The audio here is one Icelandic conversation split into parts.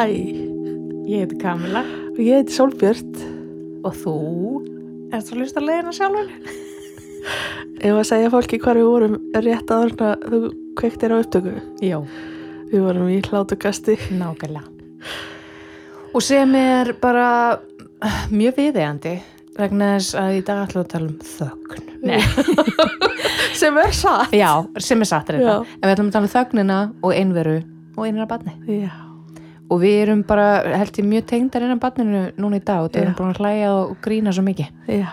Hæ, ég heiti Kamila og ég heiti Sólbjört. og þú ert svo hlust að leiðina sjálfur? Ef að segja fólki hvar við vorum rétt áður en að þú kveiktir á upptöku. Já, Við vorum í hlátukasti. nákvæmlega. Og sem er bara uh, mjög viðeigandi vegna þess að í dag ætlum við að tala um þögn. Nei, Sem er satt. já, sem er satt er þetta. Já. En við ætlum að tala um þögnina og einveru og einara barni. Já. Og við erum bara, held ég, mjög tengdar innan barninu núna í dag og við erum búin að hlæja og grína svo mikið. Já.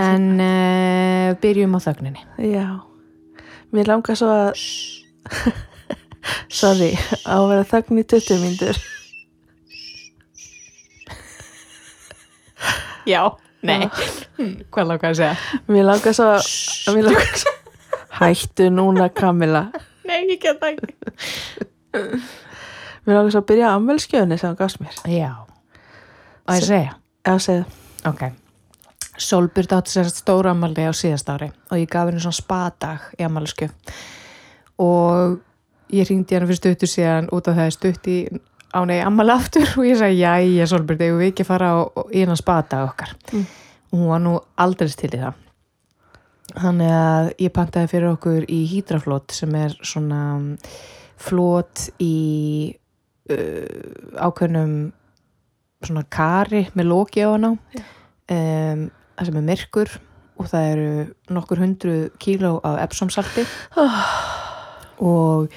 En uh, byrjum á þögninni. Já. Mér langar svo að, sorry, á að vera þögn í 20 mínútur. Já, nei. Hvað langar að segja? Mér langar svo að, mér langar svo, hættu núna Kamila. Nei, ég get það ekki. Mér langar svo að byrja á ammælskjöðunni sem hann gafst mér. Já. Og ég segja, Já, segðu. ok. Solbjörn átti sér stóra ammali á síðast ári og ég gaf henni svona spadag í ammaliðskju. Og ég ringdi hann fyrir stuttu síðan út af það er stutt í á nei ammali aftur og ég sagði, jæja Solbjörn, eigum við ekki að fara í hennan spadag okkar. Mm. Og hún var nú aldrei til í það. Þannig að ég pantaði fyrir okkur í hýdraflót sem er svona flót í ákveðnum svona kari með loki á hana. Um, það sem er myrkur og það eru nokkur hundru kíló af epsomsalti. Og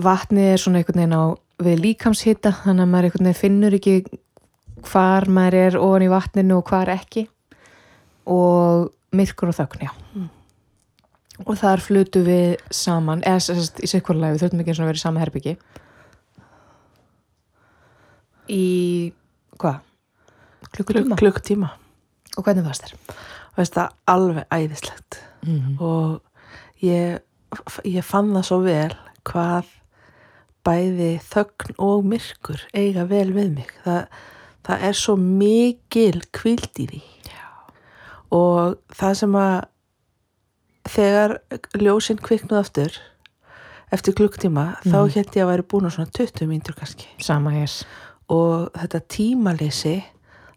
vatnið er svona einhvern veginn á við líkamshitta þannig að maður einhvern veginn finnur ekki hvar maður er ofan í vatninu og hvar ekki. Og myrkur og þögn, já. Og þar flutu við saman eða í sikkurlega við þurftum ekki eins og að vera í sama herbyggi í hvað? klukkutíma? Klukktíma. og hvernig varst þér? Veist það alveg æðislegt. Mm. og ég, ég fann það svo vel hvað bæði þögn og myrkur eiga vel við mig það, það er svo mikil kvild í því Já. og það sem að þegar ljósinn kviknuð aftur eftir klukktíma þá Mhm. held ég að væri búin á svona 20 mínútur kannski sama hér og þetta tímaleysi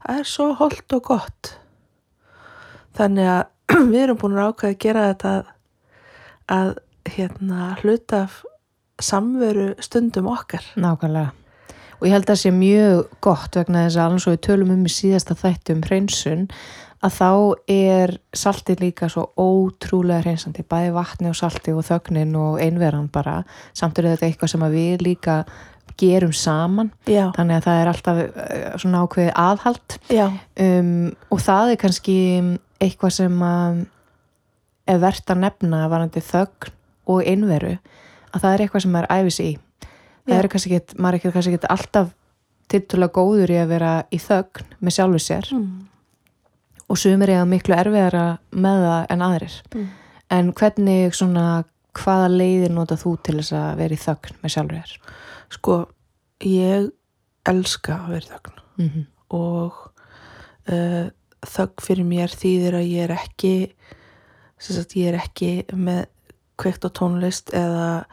það er svo holdt og gott. Þannig að við erum búin að ákveða að gera þetta að, hérna hluta samveru stundum okkar. Nákvæmlega. Og ég held að það sé mjög gott vegna þess að alveg svo við tölum um í síðasta þætti um hreinsun að þá er saltið líka svo ótrúlega hreinsandi, bæði vatni og salti og þögnin og einveran bara. Samt er þetta eitthvað sem við líka gerum saman, já, þannig að það er alltaf eh, svona ákveðið aðhald. Já, um, og það er kannski eitthvað sem að er verðt að nefna varandi þögn og einveru að það er eitthvað sem maður æfis í. Það Já. er kannski ekki, maður er kannski ekki alltaf tiltulega góður í að vera í þögn með sjálfu sér. Mm. og sumir eiga miklu erfiðara með það en aðrir. Mm. en hvernig svona hvaða leiðir nota þú til þess að vera í þögn með sjálfu þér sko ég elska að vera þögn. Mm -hmm. og uh, þögn fyrir mér þýðir að ég er ekki sagt ég er ekki með kveikt á tónlist eða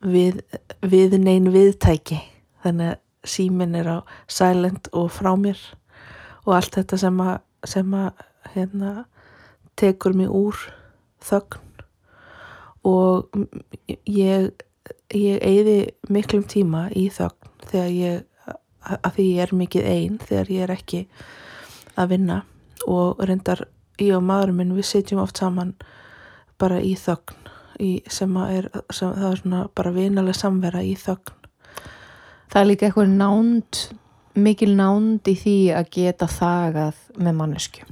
við, við nein viðtæki. Þannig að síminn er á silent og frá mér. Og allt þetta sem að, sem að hérna, tekur mig úr þögn. Og ég ég eyði miklum tíma í þögn þegar ég að því ég er mikið einn þegar ég er ekki að vinna. Og reyndar ég og maðurinn minn við sitjum oft saman bara í þögn í, sem er, sem, það er svona bara vinalega samvera í þögn. Það er líka eitthvað nánd mikil nánd í því að geta þagað með mannesku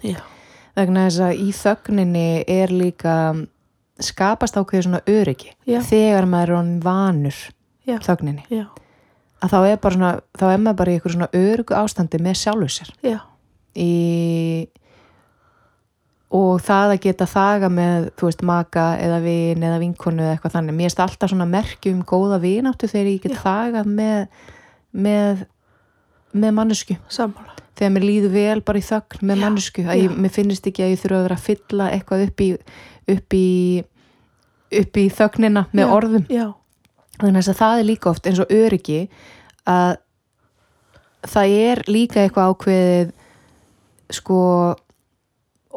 vegna þess að í þögninni er líka skapast ákveður svona öryggi. Já. þegar maður er honum vanur Já. þögninni. Já, að þá er, svona, þá er maður bara í eitthvað svona öryggu ástandi með sjálfu sér. Í og það að geta þaga með þú veist maka eða vin eða vinkonu eða eitthvað þannig, mér erst alltaf svona merki um góða vináttu þegar ég get Já. þagað með með, með mannesku sammála. Þegar mér líður vel bara í þögn með mannesku að ég, mér finnst ekki að ég þurfa að vera að fylla eitthvað upp í upp í, upp í þögnina með Já, orðum. já, þannig að það er líka oft eins og öryggi að það er líka eitthvað ákveðið sko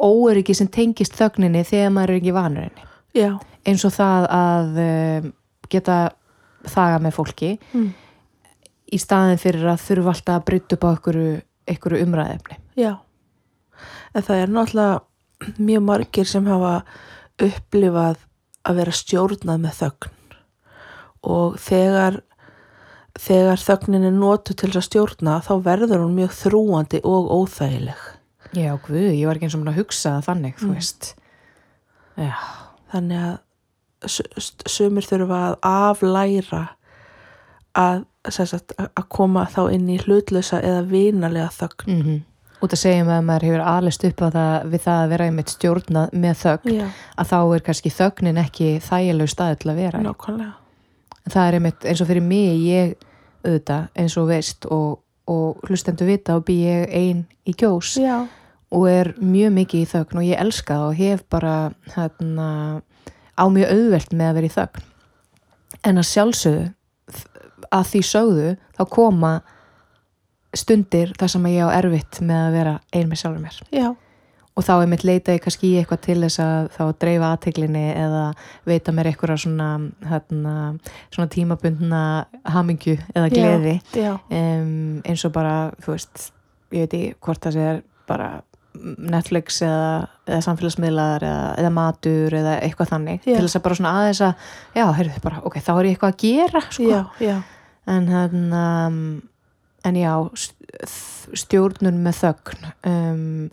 óöryggi sem tengist þögninni þegar maður er ekki vanur henni. Já, eins og það að um, geta þaga með fólki mm. í staðin fyrir að þurfa alltaf að brytta upp á einhverju umræðefni já. En það er náttúrulega mjög margir sem hafa upplifað að vera stjórnað með þögn. Og þegar þegar þögnin er notu til að stjórna þá verður hún mjög þrúandi og óþægileg. Já, guð, ég var ekki eins og mér að hugsa það þannig, þú Mm. veist. Já, þannig að sumir þurfa að aflæra að, sagt, að koma þá inn í hlutlösa eða vinalega þögn. Mm út að segja með að maður hefur alist upp á það við það að vera einmitt stjórnað með þögn já, að þá er kannski þögnin ekki þægileg staði til að vera nákvæmlega. Það er einmitt eins og fyrir mig ég auðvitað eins og veist og, og hlustendur vita og bý ég ein í kjós já, og er mjög mikið í þögn og ég elska það og hef bara hérna, á mjög auðvelt með að vera í þögn. En að sjálfsögðu að því sögðu þá koma stundir þar sem að ég á erfitt með að vera ein með sjálfur mér. Já, og þá er mitt leita ég kannski í eitthvað til þess að þá dreifa aðteglinni eða veita mér eitthvað svona, hérna, svona tímabundna hamingju eða gleði. já, um, eins og bara, þú veist ég veit ekki hvort það sé bara Netflix eða, eða samfélagsmiðlar eða, eða matur eða eitthvað þannig. Já. til þess að bara svona aðeins að já, heyrðu bara, ok, þá er ég eitthvað að gera sko. já, já, en hérna en já, st- stjórnun með þögn um,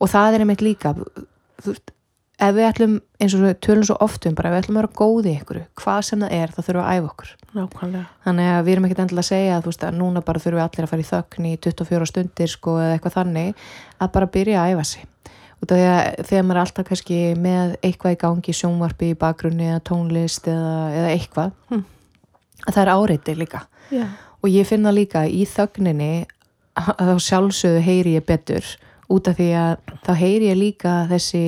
og það er einmitt líka þú veist, ef við ætlum eins og tölum svo oft um bara, ef við ætlum að vera góði ykkur hvað sem það er, þá þurfum við að æfa okkur. Nákvæmlega. Þannig að við erum ekkert endilega að segja að, veist, að núna bara þurfum við allir að fara í þögn í 24 stundir sko eða eitthvað þannig að bara byrja að æfa sig. Því að þegar maður er alltaf kannski með eitthvað í gangi sjónvarpi í bakgrunni eða tónlist eða, eða eitthvað Hm. að það er áreiti líka. Já, og ég finna líka í þögninni að þá sjálfsögðu heyri ég betur. Út af því að þá heyri ég líka þessi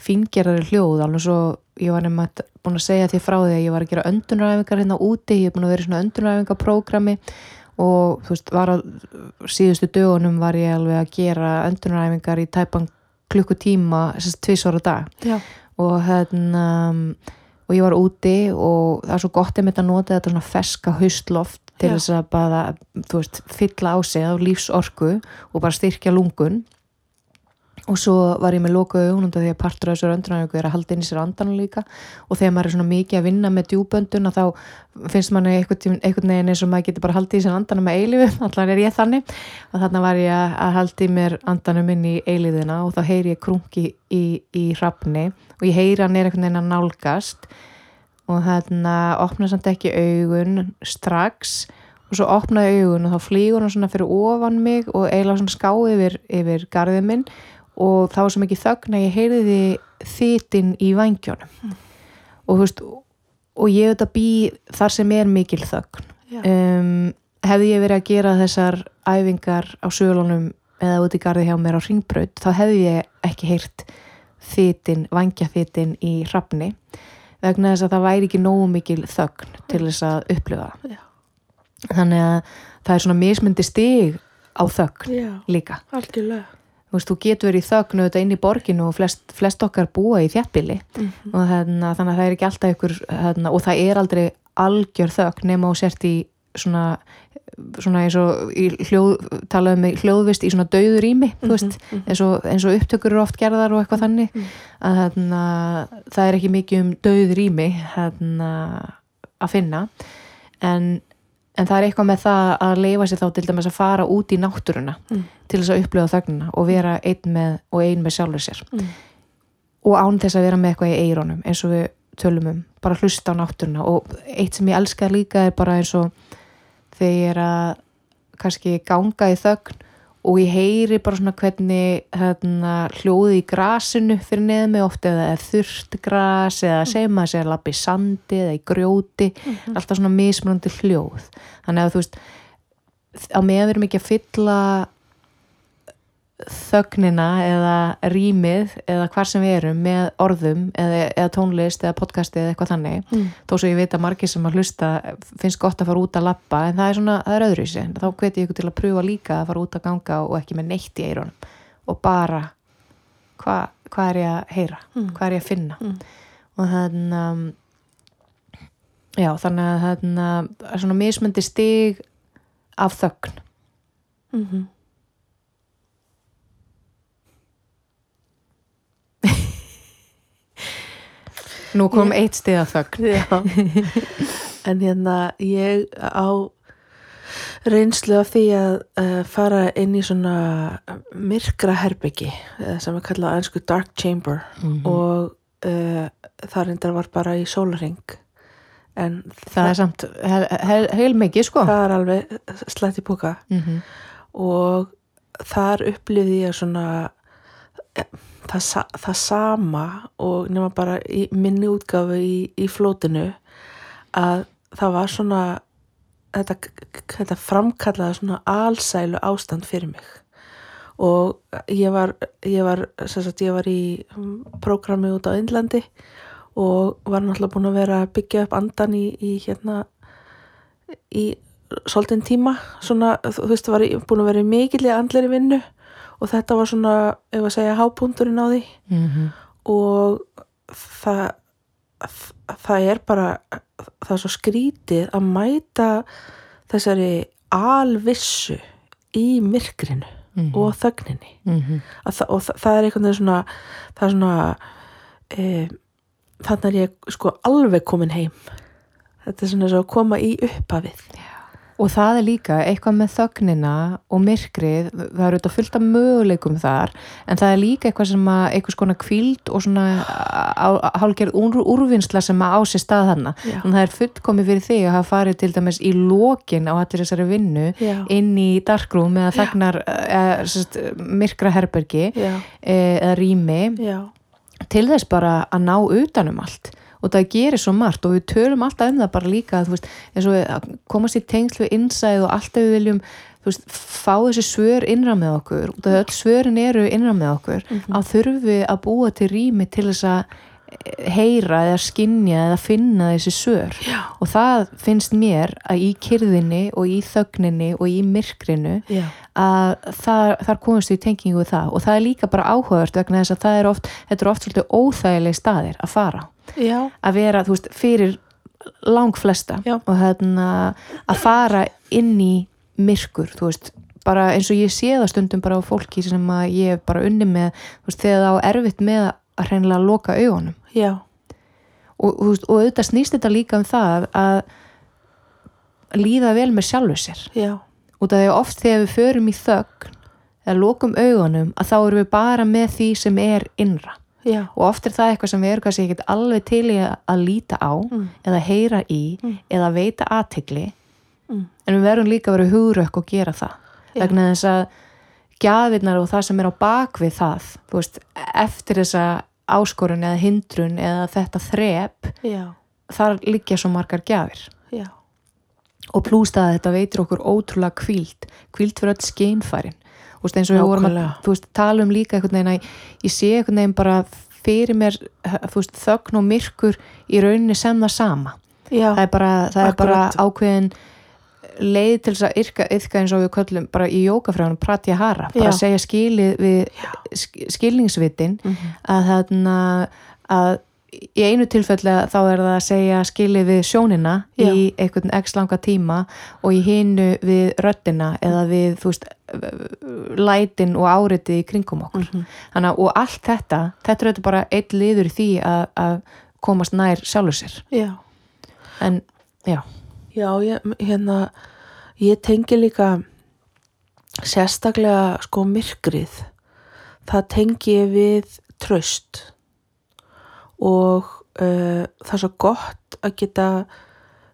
fingerari hljóð alveg svo ég var nefnt búin að segja því frá því að ég var að gera öndunræfingar hérna úti, ég er búin að vera í svona öndunræfingaprógrami og þú veist, var að síðustu dögunum var ég alveg að gera öndunræfingar í tæpan klukkutíma þess að tvisvara dag. Já, og hérna og ég var úti og það er svo gott einmitt að nota þetta svona feska haustloft til þess að bara, þú veist, fylla á sig á lífsorku og bara styrkja lungun. Og svo var ég með loka augun því að partur af þessu öndunæfingu er að halda inn í sér andan líka. Og þegar maður er svona mikið að vinna með djúböndun þá finnst manni einhvern, veginn eins og maður getur bara haldið í sér andanum með eilífu, allar er ég þannig. Og þarna var ég að- í mér andanum inn í eilíðina og þá heyri ég krunki í, í hrafni. Og ég heyri hann er einhvern veginn að nálgast og þarna opna samt ekki augun strax. Og svo opnaði augun og þá flýgur hann svona fyrir ofan mig og eiginlega svona ská yfir, yfir garðið minn. Og þá var svo mikið þögn að ég heyrði þitin í vangjónum og þú veist og ég veit að bý þar sem er mikil þögn. Um, hefði ég verið að gera þessar æfingar á sölunum eða út í garði hjá mér á ringbraut þá hefði ég ekki heyrt þitin, vangjaþitin í hrafni vegna þess að það væri ekki nógu mikil þögn til þess að upplifa. Já, þannig að það er svona mismundi stig á þögn já, líka. algjörlega. Þú veist, þú getur verið í þögn auðvitað inn í borginu og flest, flest okkar búa í þjættbili Mhm. og hérna, þannig að það er ekki alltaf ykkur og það er aldrei algjör þögn nema og sért í svona, svona eins og hljóð, talaðum með hljóðvist í svona dauður ími, veist, mhm. eins og, eins og upptökur eru oft gerðar og eitthvað þannig Mhm. að hérna, það er ekki mikið um dauður ími að finna en, en það er eitthvað með það að leifa sér þá til dæmis að fara út í náttúruna Mm. til þess að upplifa þögnina og vera einn með og ein með sjálfur sér Mm. og án þess að vera með eitthvað í eironum eins og við tölum um, bara hlusta á náttúruna og eitt sem ég elska líka er bara eins og þegar ég er að kannski ganga í þögn og ég heyri bara svona hvernig hérna, hljóði í grasinu fyrir neðið mig oft eða þurrt gras eða segjum maður sér að lappa í sandi eða í grjóti, alltaf svona mismunandi hljóð. Þannig að þú veist á meðan við erum ekki að fylla þögnina eða rýmið eða hvar sem við erum með orðum eða, eða tónlist eða podcasti eða eitthvað þannig Mm. þó svo ég veit að margir sem að hlusta finnst gott að fara út að lappa en það er svona, það er öðru í sig þá hveti ég ykkur til að pröfa líka að fara út að ganga og ekki með neitt í eyrunum og bara hvað hva er ég að heyra, Mm. hvað er ég að finna Mm. og þannig að já, þannig að þannig að svona mismöndi stig af þögn Mhm. Nú kom eitt stig af þögn. En hérna ég á reynslu af því að uh, fara inn í svona myrkra herbyggi uh, sem er kallað á ennsku dark chamber. Mhm. og uh, það reyndar var bara í sólaring en það er samt heil, heil, heil mikið sko. Það er alveg slætt í búka mm -hmm. og þar upplifði ég svona eh, það, það sama og nema bara í minni útgáfu í, í flótinu að það var svona þetta, þetta framkallaði svona alsælu ástand fyrir mig. Og ég var ég var, sagt, ég var í mm, prógrami út á Indlandi og var náttúrulega búin að vera að byggja upp andan í, í hérna í svolítinn tíma. Svona, þú veist, var ég búin að vera í mikill í andleri vinnu og þetta var svona, ef að segja, hápúndurinn á því Mhm. og það það er bara það er svo skrítið að mæta þessari alvissu í myrkrinu Mhm. og þögninni Mhm. að það, og það, það er einhvern veginn svona það er svona e, þannig er ég sko alveg komin heim þetta er svona svo að koma í upphafið Og það er líka eitthvað með þögnina og myrkrið, það eru þetta fullt af möguleikum þar, en það er líka eitthvað sem að, eitthvað skona kvíld og svona hálgerð úr, úrvinnsla sem að á sér stað hana. Já. En það er fullkomið fyrir þig að hafa farið til dæmis í lokin á allir þessari vinnu Já. inn í darkroom eða þagnar eða, sest, myrkra herbergi já, eh, eða rými já, til þess bara að ná utanum allt og það gerir svo margt og við tölum alltaf um það bara líka þú veist, við að komast í tengsl við innsæð og alltaf við viljum þú veist, fá þessi svör innra með okkur. Og það öll svörin eru innra með okkur að þurfum við að búa til rými til þess að eh, heyra eða skinja eða finna þessi svör. Já. og það finnst mér að í kyrðinni og í þögninni og í myrkrinu já, að þar, þar komast við tengingu það. Og það er líka bara áhugavert vegna þess að það er oft, þetta er oft svolítið óþægileg staðir að fara já, að vera, þú veist, fyrir lang flesta Já. og hérna að fara inn í myrkur, þú veist, bara eins og ég sé það stundum bara á fólki sem að ég hef bara unni með, veist, þegar það á erfitt með að hreinlega loka augunum. Já, og, þú veist, og auðvitað snýst þetta líka um það að líða vel með sjálfu sér. Já, út af því að oft þegar við förum í þögn eða lokum augunum að þá erum við bara með því sem er innra já, og oft er það eitthvað sem við erum kannski ekkert alveg til í að, líta á Mm. eða heyra í Mm. eða veita aðtegli Mm. en við verðum líka að vera hugrökk og gera það Já. vegna þess að gjafirnar og það sem er á bakvið það veist, eftir þessa áskorun eða hindrun eða þetta þrep já, þar liggja svo margar gjafir og plúst að þetta veitir okkur ótrúlega kvíld kvíld fyrir öll skeinfærin þú veist eins og við vorum að veist, tala um líka einhvern veginn að ég sé einhvern veginn bara fyrir mér veist, þögn og myrkur í rauninni sem það sama. Já, það er bara, það er bara ákveðin leið til þess að yrka yfka eins og við köllum bara í jókafræðunum pratihara, bara Já. að segja skilið við sk- skilningsvitin Mhm. að þarna að í einu tilfelli þá er það að segja skilið við sjónina í einhvern x langa tíma og í hinu við röddina eða við veist lætin og áritið í kringum okkur Mhm. Þannig, að- og allt þetta, þetta er bara eitt liður í því að, að komast nær sjálfur sér já. en já, Já, ég, hérna, ég tengi líka sérstaklega sko myrkrið. Það tengi ég við tröst og uh, það er svo gott að geta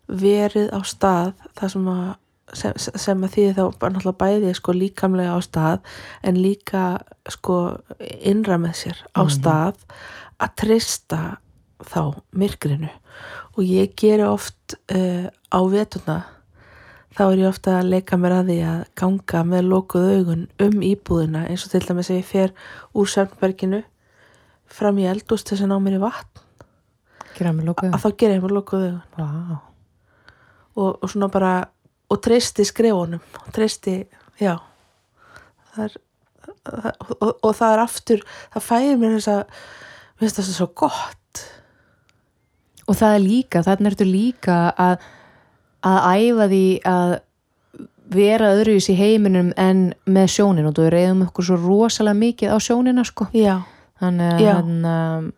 verið á stað sem að sem, sem að því þá náttúrulega bæði sko líkamlega á stað en líka sko innra með sér á stað að treysta þá myrkrinu. Og ég geri oft uh, á vetuna þá er ég ofta að leika mér að því að ganga með lokuð augun um íbúðina eins og til dæmis að ég fer úr Svefnberginu fram í eldúst þess að ná mér í vatn. Að þá ger ég mér lokuð augun. Vá, og, og svona bara og treysti skrefunum og treysti, já. Það er það, og, og það er aftur það fæðir mér þess að mér finnst það svo gott. Og það er líka, þarna ertu líka að, að æfa því að vera öðruvis í heiminum en með sjónin og þú reyðum okkur svo rosalega mikið á sjónina sko. Já, þannig að hann, um,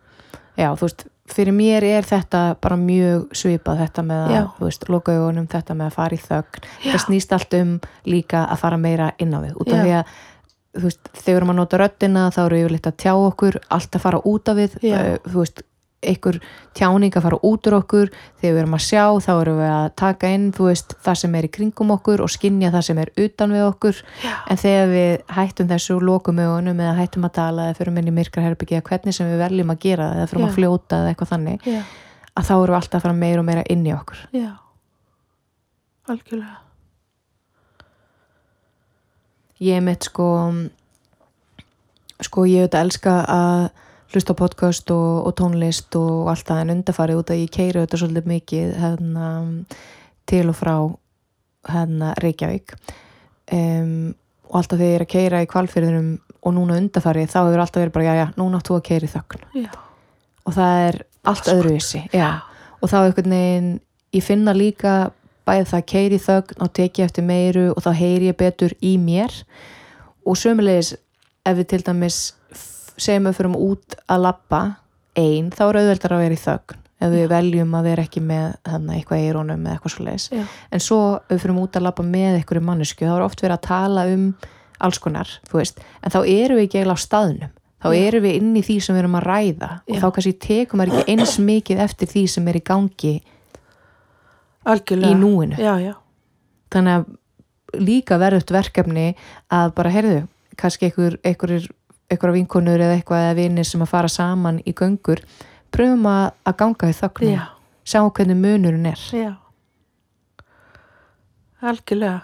já, þú veist, fyrir mér er þetta bara mjög svipað þetta með að, loka augunum þetta með að fara í þögn, það snýst allt um líka að fara meira inn á við út af Já. því að veist, þegar við að nota röddina þá eru yfirleitt að tjá okkur, allt að fara út af við uh, þú veist, einhver tjáning að fara út úr okkur þegar við erum að sjá, þá erum við að taka inn veist, það sem er í kringum okkur og skinja það sem er utan við okkur. Já. en þegar við hættum þessu augunum eða hættum að tala eða fyrir minni myrkra herbyggi eða hvernig sem við veljum að gera eða fyrir Já. að fljóta eða eitthvað þannig já, að þá erum við alltaf að fara meira og meira inn í okkur. Já. Algjörlega. Ég mitt sko sko ég auðvitað elska að hlusta á podcast og, og tónlist og allt það en undarfarið út að ég keiri auðvitað svolítið mikið hérna, til og frá hérna, Reykjavík. Um, og alltaf þegar ég er að keira í kvalfyrðunum og núna undarfarið þá hefur alltaf verið bara já já, núna átt þú að keira í þögn. Já, og það er allt öðruvísi já. og þá einhvern veginn ég finna líka bæði það keiri í þögn og teki eftir meiru og þá heyri ég betur í mér. Og sömulegis ef við til dæmis segjum við fyrir út að labba ein, þá er auðveldar að vera í þögn ef við veljum að vera ekki með þannig, eitthvað í rónum eða eitthvað svo leiðis já, en svo ef við fyrir út að labba með einhverju mannesku þá er oft verið að tala um alls konar, þú veist, en þá erum við ekki eiginlega á staðnum, þá Já. erum við inn í því sem við erum að ræða og Já. þá kannski tekum maður ekki eins mikið eftir því sem er í gangi algjörlega. í núinu. Já, já, þannig að líka verðut verkefni að bara, heyrðu, kannski einhver, einhver, einhverja vinkonur eða eitthvað eða vinir sem að fara saman í göngur pröfum að, að ganga í þögn já, sjá hvernig munurinn er. Já. Algjörlega.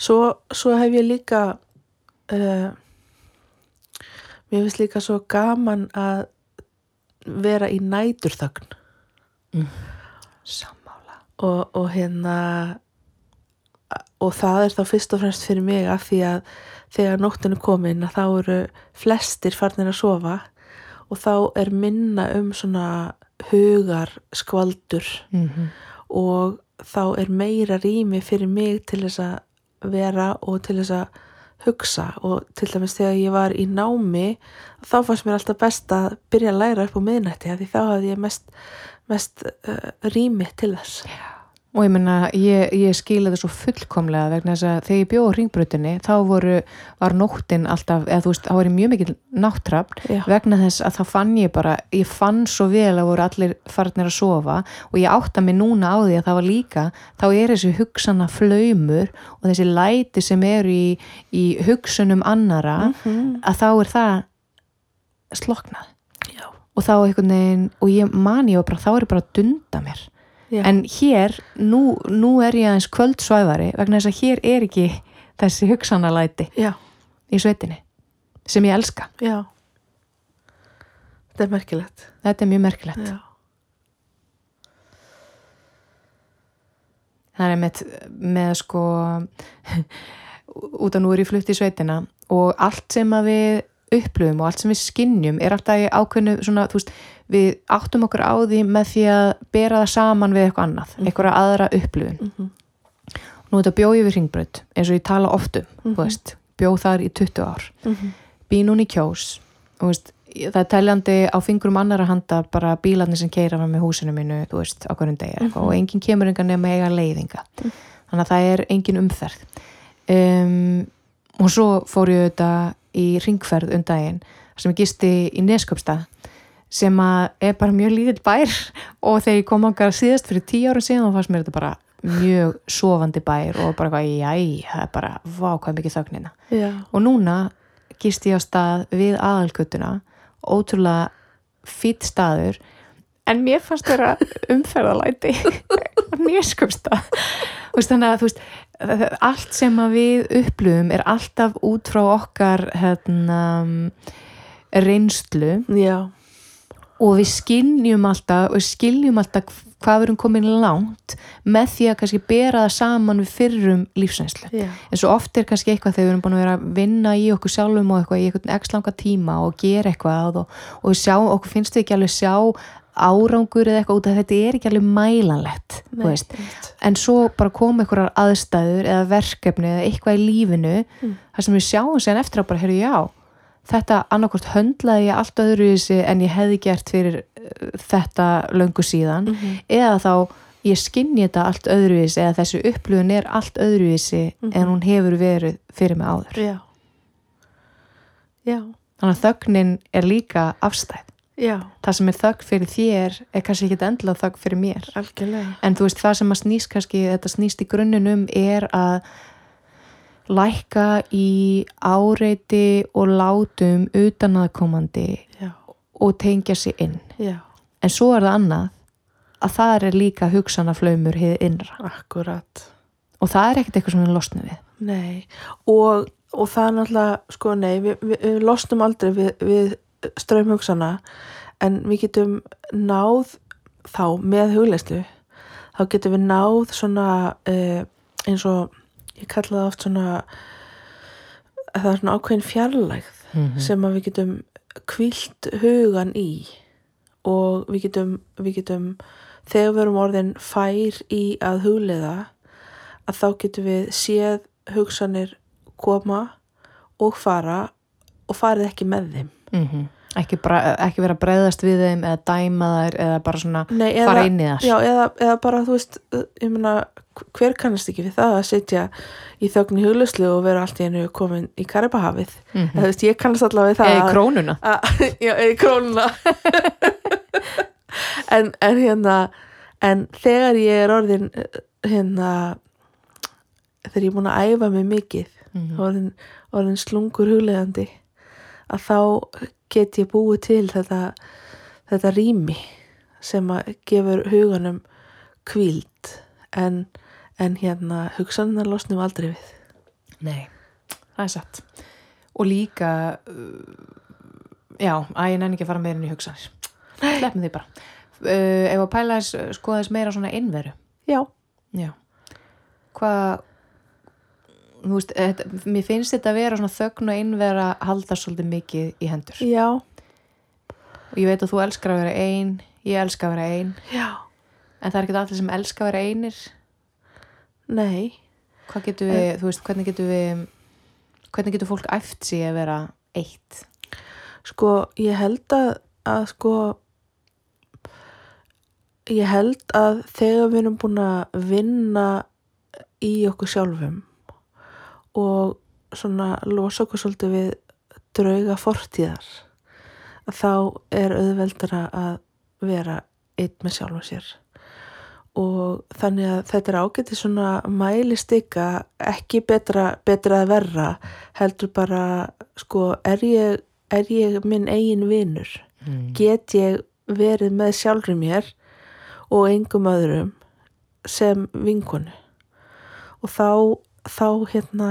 Svo, svo hef ég líka uh, mér finnst líka svo gaman að vera í næturþögn. Sammála. Og, og hérna og það er þá fyrst og fremst fyrir mig af því að þegar nóttinu komin að þá eru flestir farnir að sofa og þá er minna um svona hugar skvaldur mm -hmm. og þá er meira rými fyrir mig til þess að vera og til þess að hugsa og til dæmis þegar ég var í námi þá fannst mér alltaf best að byrja að læra upp á miðnætti því þá hafði ég mest, mest uh, rými til þess og ég menna, ég, ég skila það svo fullkomlega vegna þess að þegar ég bjóð á ringbrautinni þá voru, var nóttin alltaf eða þú veist, þá var ég mjög mikil náttrafn Já. vegna þess að þá fann ég bara ég fann svo vel að voru allir farnir að sofa og ég átta mig núna á því að það var líka, þá er þessi hugsana flaumur og þessi læti sem eru í, í hugsunum annara, -hmm. að þá er það sloknað Já, og þá einhvern veginn, og ég mani og bara, þá er bara að dunda mér já, en hér, nú, nú er ég aðeins kvöldsvæfari vegna þess að hér er ekki þessi hugsanalæti já, í sveitinni sem ég elska. Já. Þetta er merkilegt. Þetta er mjög merkilegt. Það er með, með sko út af nú er ég flutt í sveitina og allt sem að við upplöfum og allt sem við skinnjum er alltaf í ákveðnu svona, þú veist, við áttum okkur á því með því að bera það saman við eitthvað annað, einhverja aðra upplöfun Mhm. nú þetta bjóð ég við ringbraut eins og ég tala oft um, Mhm. þú veist bjóð þar í 20 ár. Mhm. bý núna í kjós og veist, það er teljandi á fingrum annara handa bara bílarnir sem keira með húsinu mínu, þú veist, á hverjum degi mm og enginn kemur engan nema eiga leiðinga. Þannig að það er engin umferð. Um, og svo fór ég auðvitað í ringferð um daginn sem ég gisti í Nesköpstað sem er bara mjög lítill bær og þegar ég kom okkar síðast fyrir tíu ára síðan þá fannst mér þetta bara mjög sofandi bær og bara eitthvað, jæ, það er bara vá hvað er mikið þögnina já, og núna gist ég á stað við aðalgötuna ótrúlega fýtt staður en mér fannst vera umferðalæti nýskumstað þannig að þú veist það- allt sem við upplöfum er alltaf út frá okkar hérna, reynslu. Já, og við skiljum alltaf og skiljum alltaf hvað við erum komin langt með því að kannski bera það saman við fyrrum lífsreynslu. Já, en svo oft er kannski eitthvað þegar við erum búin að vera að vinna í okkur sjálfum og eitthvað í eitthvað x langa tíma og gera eitthvað og, og sjá, okkur finnst við ekki alveg sjá árangur eða eitthvað út af þetta er ekki alveg mælanlegt en svo bara koma einhverjar aðstæður eða verkefni eða eitthvað í lífinu Mm. þar sem við sjáum sér eftir að bara, heyrðu já þetta annarkort höndlaði ég allt öðruvísi en ég hefði gert fyrir uh, þetta löngu síðan Mhm. eða þá ég skinni þetta allt öðruvísi eða þessi upplöfun er allt öðruvísi Mhm. en hún hefur verið fyrir mig áður já já, þannig að þögnin er líka afstæð já, það sem er þögn fyrir þér er kannski ekki endilega þögn fyrir mér. Algjörlega. En þú veist það sem að snýst kannski þetta snýst í grunnunum er að lækka í áreiti og látum utanaðkomandi já, og tengja sig inn. Já, en svo er það annað að það er líka hugsanaflaumur hið innra. Akkurat. Og það er ekkert eitthvað sem við losnum við. Nei, og, og það er náttúrulega, sko, nei, við, við, við losnum aldrei við, við ströymhugsana en við getum náð þá með hugleyslu, þá getum við náð svona uh, eins og, ég kalla það oft svona, það er svona ákveðin fjarlægð Mhm. sem að við getum kvílt hugan í. Og við getum, við getum þegar við erum orðin fær í að hugleiða að þá getum við séð hugsanir koma og fara og farið ekki með þeim mm ekki, bra- ekki vera breyðast við þeim eða dæma þær eða bara svona Nei, fara inn í þar Já, eða, eða bara, þú veist, meina, hver kannast ekki við það að sitja í þögn í hugluslu og vera allt í einu komin í Karibahafið. Mhm. Þú veist, ég kannast allavega það eða í krónuna að, já, eða í krónuna en, en hérna en þegar ég er orðin eh, hérna þegar ég er búin að æfa mig mikið Mhm. orðin, orðin slungur huglegandi að þá get ég búið til þetta þetta rými sem að gefur huganum kvíld en, en hérna hugsanar losnum aldrei við. Nei, það er satt. Og líka uh, já, að ég nenni ekki að fara meira inn í hugsanir. Sleppum því bara. Uh, ef að pæla þess, skoða þess meira svona innveru já, já. Hvað veist, þetta, mér finnst þetta að vera svona þögn og innvera halda svolítið mikið í hendur. Já, og ég veit að þú elskar að vera ein ég elskar að vera ein. Já. En það er ekki allir sem elskar að vera einir. Nei, hvað getur við, þú veist, hvernig getur við hvernig getur fólk æft sig að vera eitt? Sko, ég held að, að sko, ég held að þegar við erum búin að vinna í okkur sjálfum og svona losa okkur svolítið við drauga fortíðar, þá er auðveldara að vera einn með sjálfum sér. Og þannig að þetta er ágæti svona mælistika, ekki betra, betra að verra, heldur bara, sko, er ég, er ég minn eigin vinur? mm. Get ég verið með sjálfur mér og engum öðrum sem vinkonu? Og þá, þá hérna,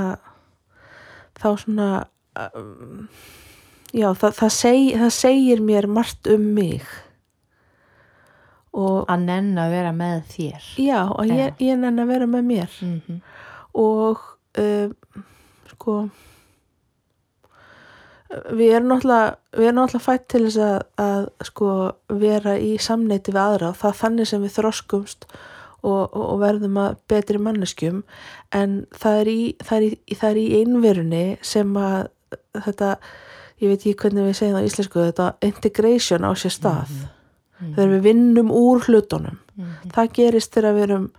þá svona, um, já, það, það, seg, það segir mér margt um mig. Og að nenn að vera með þér já, og ég, ég nenni að vera með mér. mm -hmm. og um, sko við erum náttúrulega fætt til þess að, að sko vera í samneiti við aðra og það þannig sem við þroskumst og, og, verðum að betri manneskjum en það er í, það er í, það er í einverunni sem að þetta, ég veit ekki hvernig við segjum það í íslensku, þetta integration á sér stað. Þegar við vinnum úr hlutunum. Mhm. það gerist þegar við erum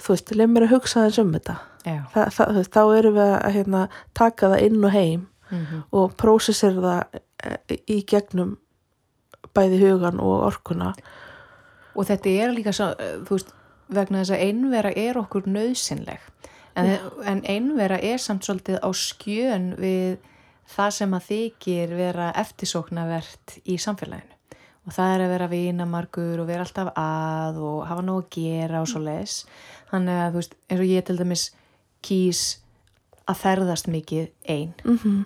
þú veist, leið mér að hugsa þess um þetta. Þa, það, veist, þá erum við að hérna, taka það inn og heim mm og prósessir það eh, í gegnum bæði hugan og orkuna. Og þetta er líka svo, eh, þú veist, vegna þess að einvera er okkur nöðsynleg en, en einvera er samt svolítið á skjön við það sem að þykir vera eftirsóknavert í samfélaginu. Og það er að vera vinamargur og vera alltaf að og hafa nóg að gera og svo leis þannig að þú veist, eins og ég til dæmis kýs að ferðast mikið ein. Mm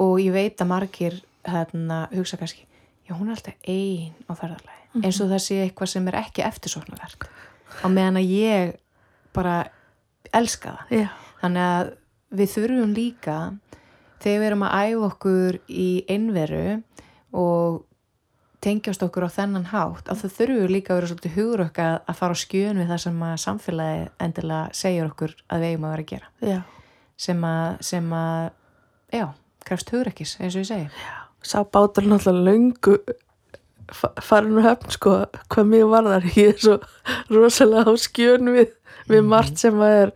og ég veit að margir hérna, hugsa kannski já hún er alltaf ein á ferðarlagi eins og það sé eitthvað sem er ekki eftirsóknarverk á meðan að ég bara elska það. Já, þannig að við þurfum líka þegar við erum að æfa okkur í einveru og tengjast okkur á þennan hátt að það þurfum við líka að vera svolítið hugur okkar að fara á skjön við það sem að samfélagi endilega segir okkur að við eigum að vera að gera. Já. Sem að, sem að já, krefst hugrekkis eins og ég segi. Sá bátur náttúrulega löngu farin úr höfn sko hvað mér varðar. Ég er svo rosalega á skjön við, við margt sem að er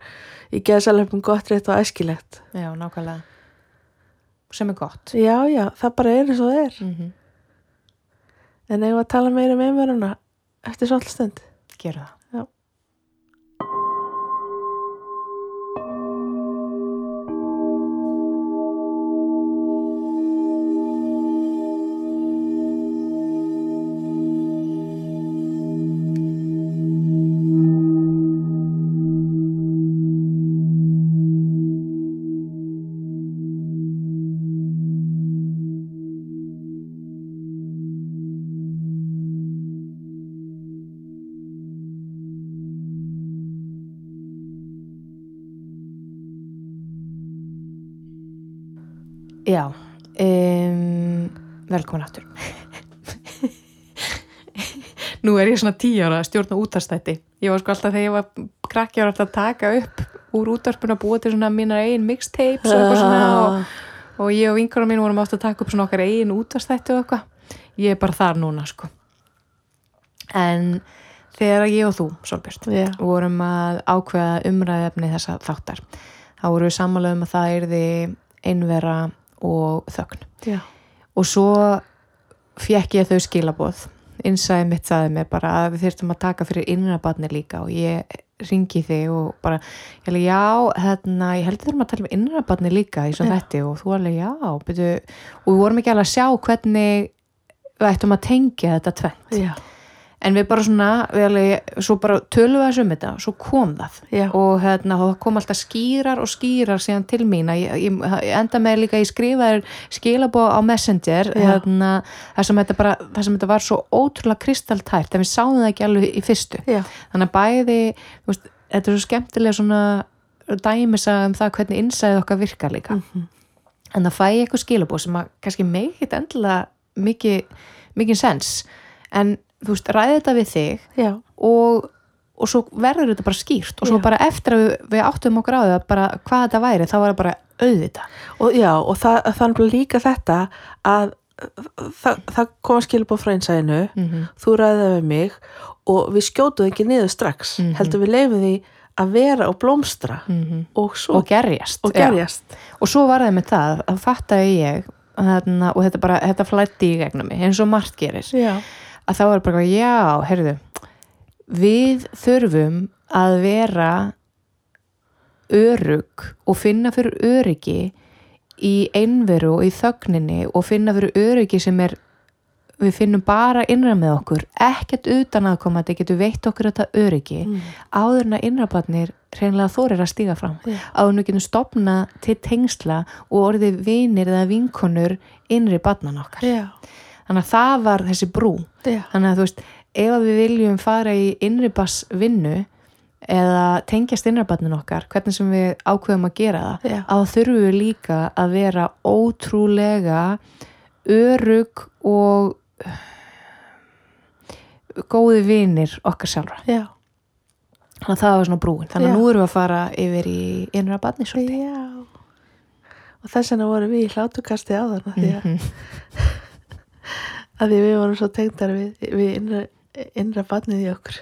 í geðsalefnum gott rétt og æskilegt. Já, nákvæmlega. Sem er gott. Já já, það bara er eins og það er. Mm en eigum að tala meira um einveruna eftir svolítið stund? Gera það Já. Um, velkomin aftur. Nú er ég svona tíu ára að stjórna útastætti. Ég var sko alltaf þegar ég var krakki ára alltaf að taka upp úr útarpun að búa til svona mínar eigin mixtapes og eitthvað svona og, og ég og vinkarum mín vorum ofta að taka upp svona okkar eigin útastætti og eitthvað. Ég er bara þar núna sko. En þegar ég og þú, Solbjörn, Já. vorum að ákveða umræðefni þessa þáttar, þá vorum við sammála um að það yrði einvera og þögn. Já, og svo fekk ég þau skilaboð. Innsæði mitt sagði mig bara að við þyrftum að taka fyrir innra barni líka og ég ringi þig og bara ég alveg já, hérna, ég held þurfum að tala um innra barni líka í svo þetta og þú alveg já, byrju, og við vorum ekki alveg að sjá hvernig við ættum að tengja þetta tvent já, en við bara svona, við alveg, svo bara tölum við þessu um þetta, svo kom það. Já. og hérna, það kom alltaf skýrar og skýrar síðan til mín að ég, ég, ég enda með líka, ég skrifaði skilabóð á Messenger hérna, það sem þetta bara, það sem þetta var svo ótrúlega kristaltært, en við sáum það ekki alveg í fyrstu, já, þannig að bæði veist, þetta er svo skemmtilega svona dæmisa um það hvernig innsæðið okkar virkar líka. Mhm. en það fæ ég eitthvað skilabóð sem að kannski megið endilega mikið mikið sens. En þú veist, ræði þetta við þig já, og, og svo verður þetta bara skýrt og svo Já. bara eftir að við, við áttum okkur á það bara hvað þetta væri, þá var það bara auðvita og já, og það, það er líka þetta að það, það koma skilbóð frá einsæðinu mm -hmm. þú ræðið við mig og við skjótuðum ekki niður strax Mhm. heldur við leifum því að vera og blómstra og svo og gerjast og gerjast. Og svo var það með það, að fattaði ég þarna, og þetta bara, þetta flætti í gegnum mig eins og margt gerir já, að þá var bara, já, heyrðu við þurfum að vera örug og finna fyrir öryggi í einveru og í þögninni og finna fyrir öryggi sem er við finnum bara innra með okkur ekkert utan að koma þetta getur veitt okkur þetta öryggi Mm. áður en að innrabarnir reynilega þorir að stíga fram Já. áður en við getum stopna til tengsla og orðið vinir eða vinkonur innri barnan okkar já, þannig að það var þessi brú. Já, þannig að þú veist, ef við viljum fara í innribass vinnu eða tengjast innrabarnin okkar hvernig sem við ákveðum að gera það þá þurfum við líka að vera ótrúlega örug og góði vinir okkar sjálfra. Já, þannig að það var svona brúin. Þannig að Já. nú erum við að fara yfir í innra barni svolítið. Já. Og þess vegna vorum við í hlátukasti á þarna því að, Mhm. Að því við vorum svo tengdar við, við innra, innra barnið í okkur.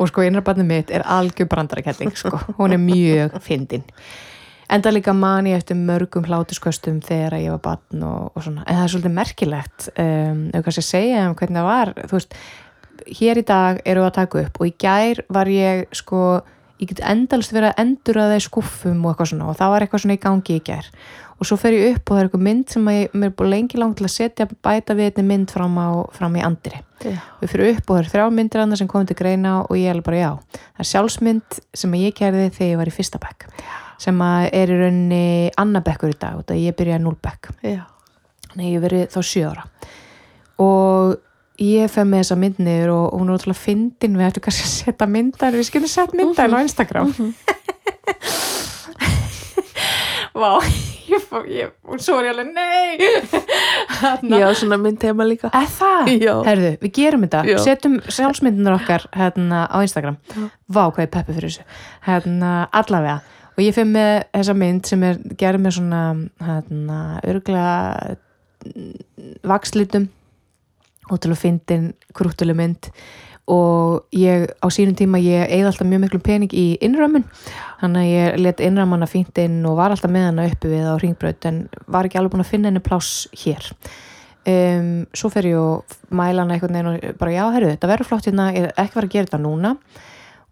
Og sko innra barni mitt er algjör brandaraketting sko. hún er mjög fyndin. Enda líka man ég eftir mörgum hlátusköstum þegar ég var barn og, og svona, en það er svolítið merkilegt um, ef kannski segja um hvernig það var. Þú veist, hér í dag við að taka upp og í gær var ég sko, ég get endalist verið að endura það í skuffum og eitthvað svona. Og það var eitthvað svona í gangi í gær og svo fer ég upp og það er eitthvað mynd sem ég, mér er búin lengi langt til að setja bæta við þetta mynd fram, á, fram í andri já, við fyrir upp og það er þrjá myndir annað sem komið til greina og ég er bara já, það er sjálfsmynd sem ég gerði þegar ég var í fyrsta bekk sem að er í rauninni annabekkur í dag, þetta ég byrjaði núlbekk já, þannig ég verið þá sjö ára. Og ég fef með þessa mynd niður og hún er ótrúlega fyndin við ættum kannski að setja myndar við skilum sett myndar á Instagram. Vá ég, fó- ég, og svo er ég alveg nei. Já, svona mynd heima líka. Er það? Herðu, við gerum þetta, Já. setjum sjálfsmyndunar okkar hérna á Instagram. Vá, hvað er peppi fyrir þessu. Hérna, allavega, og ég finn með þessa mynd sem er gerð með svona hérna, örgulega vakslitum og til að fyndin krúttuleg mynd og ég á sínum tíma ég eigði alltaf mjög miklu pening í innrömmun. Þannig að ég let innrömmana fínt inn og var alltaf með hana uppi við á ringbraut en var ekki alveg búin að finna henni pláss hér. Um, svo fer ég og mæla hana einhvern veginn og bara já, herru, þetta verður flott hérna ég er ekki var að gera þetta núna.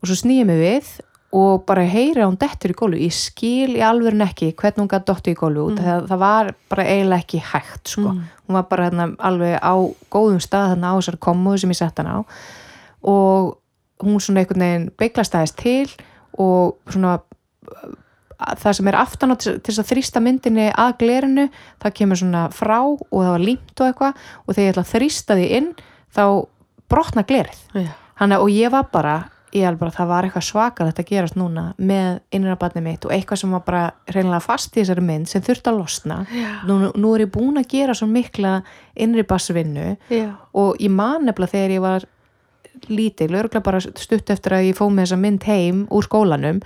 Og svo snýjum við við og bara heyri að hún dettur í gólu ég skil í alvörun ekki hvernig hún gæti dottu í gólu út það, það var bara eiginlega ekki hægt sko. hún var bara hérna, alveg á góðum stað hérna á þessar komuðu sem ég sett hann á og hún svona einhvern veginn beiglastæðist til og svona það sem er aftan á til, þess að þrýsta myndinni að glerinu, það kemur svona frá og það var límt og eitthvað og þegar ég ætla að þrýsta því inn þá brotna glerið. Já, Hanna, og ég var bara, ég alveg bara það var eitthvað svakar þetta gerast núna með innra barnið mitt og eitthvað sem var bara reynilega fast í þessari mynd sem þurfti að losna. Nú, nú er ég búin að gera svo mikla innri bassvinnu já, og ég man nefnilega þegar ég var lítil, örgulega bara stutt eftir að ég fóð með þessa mynd heim úr skólanum.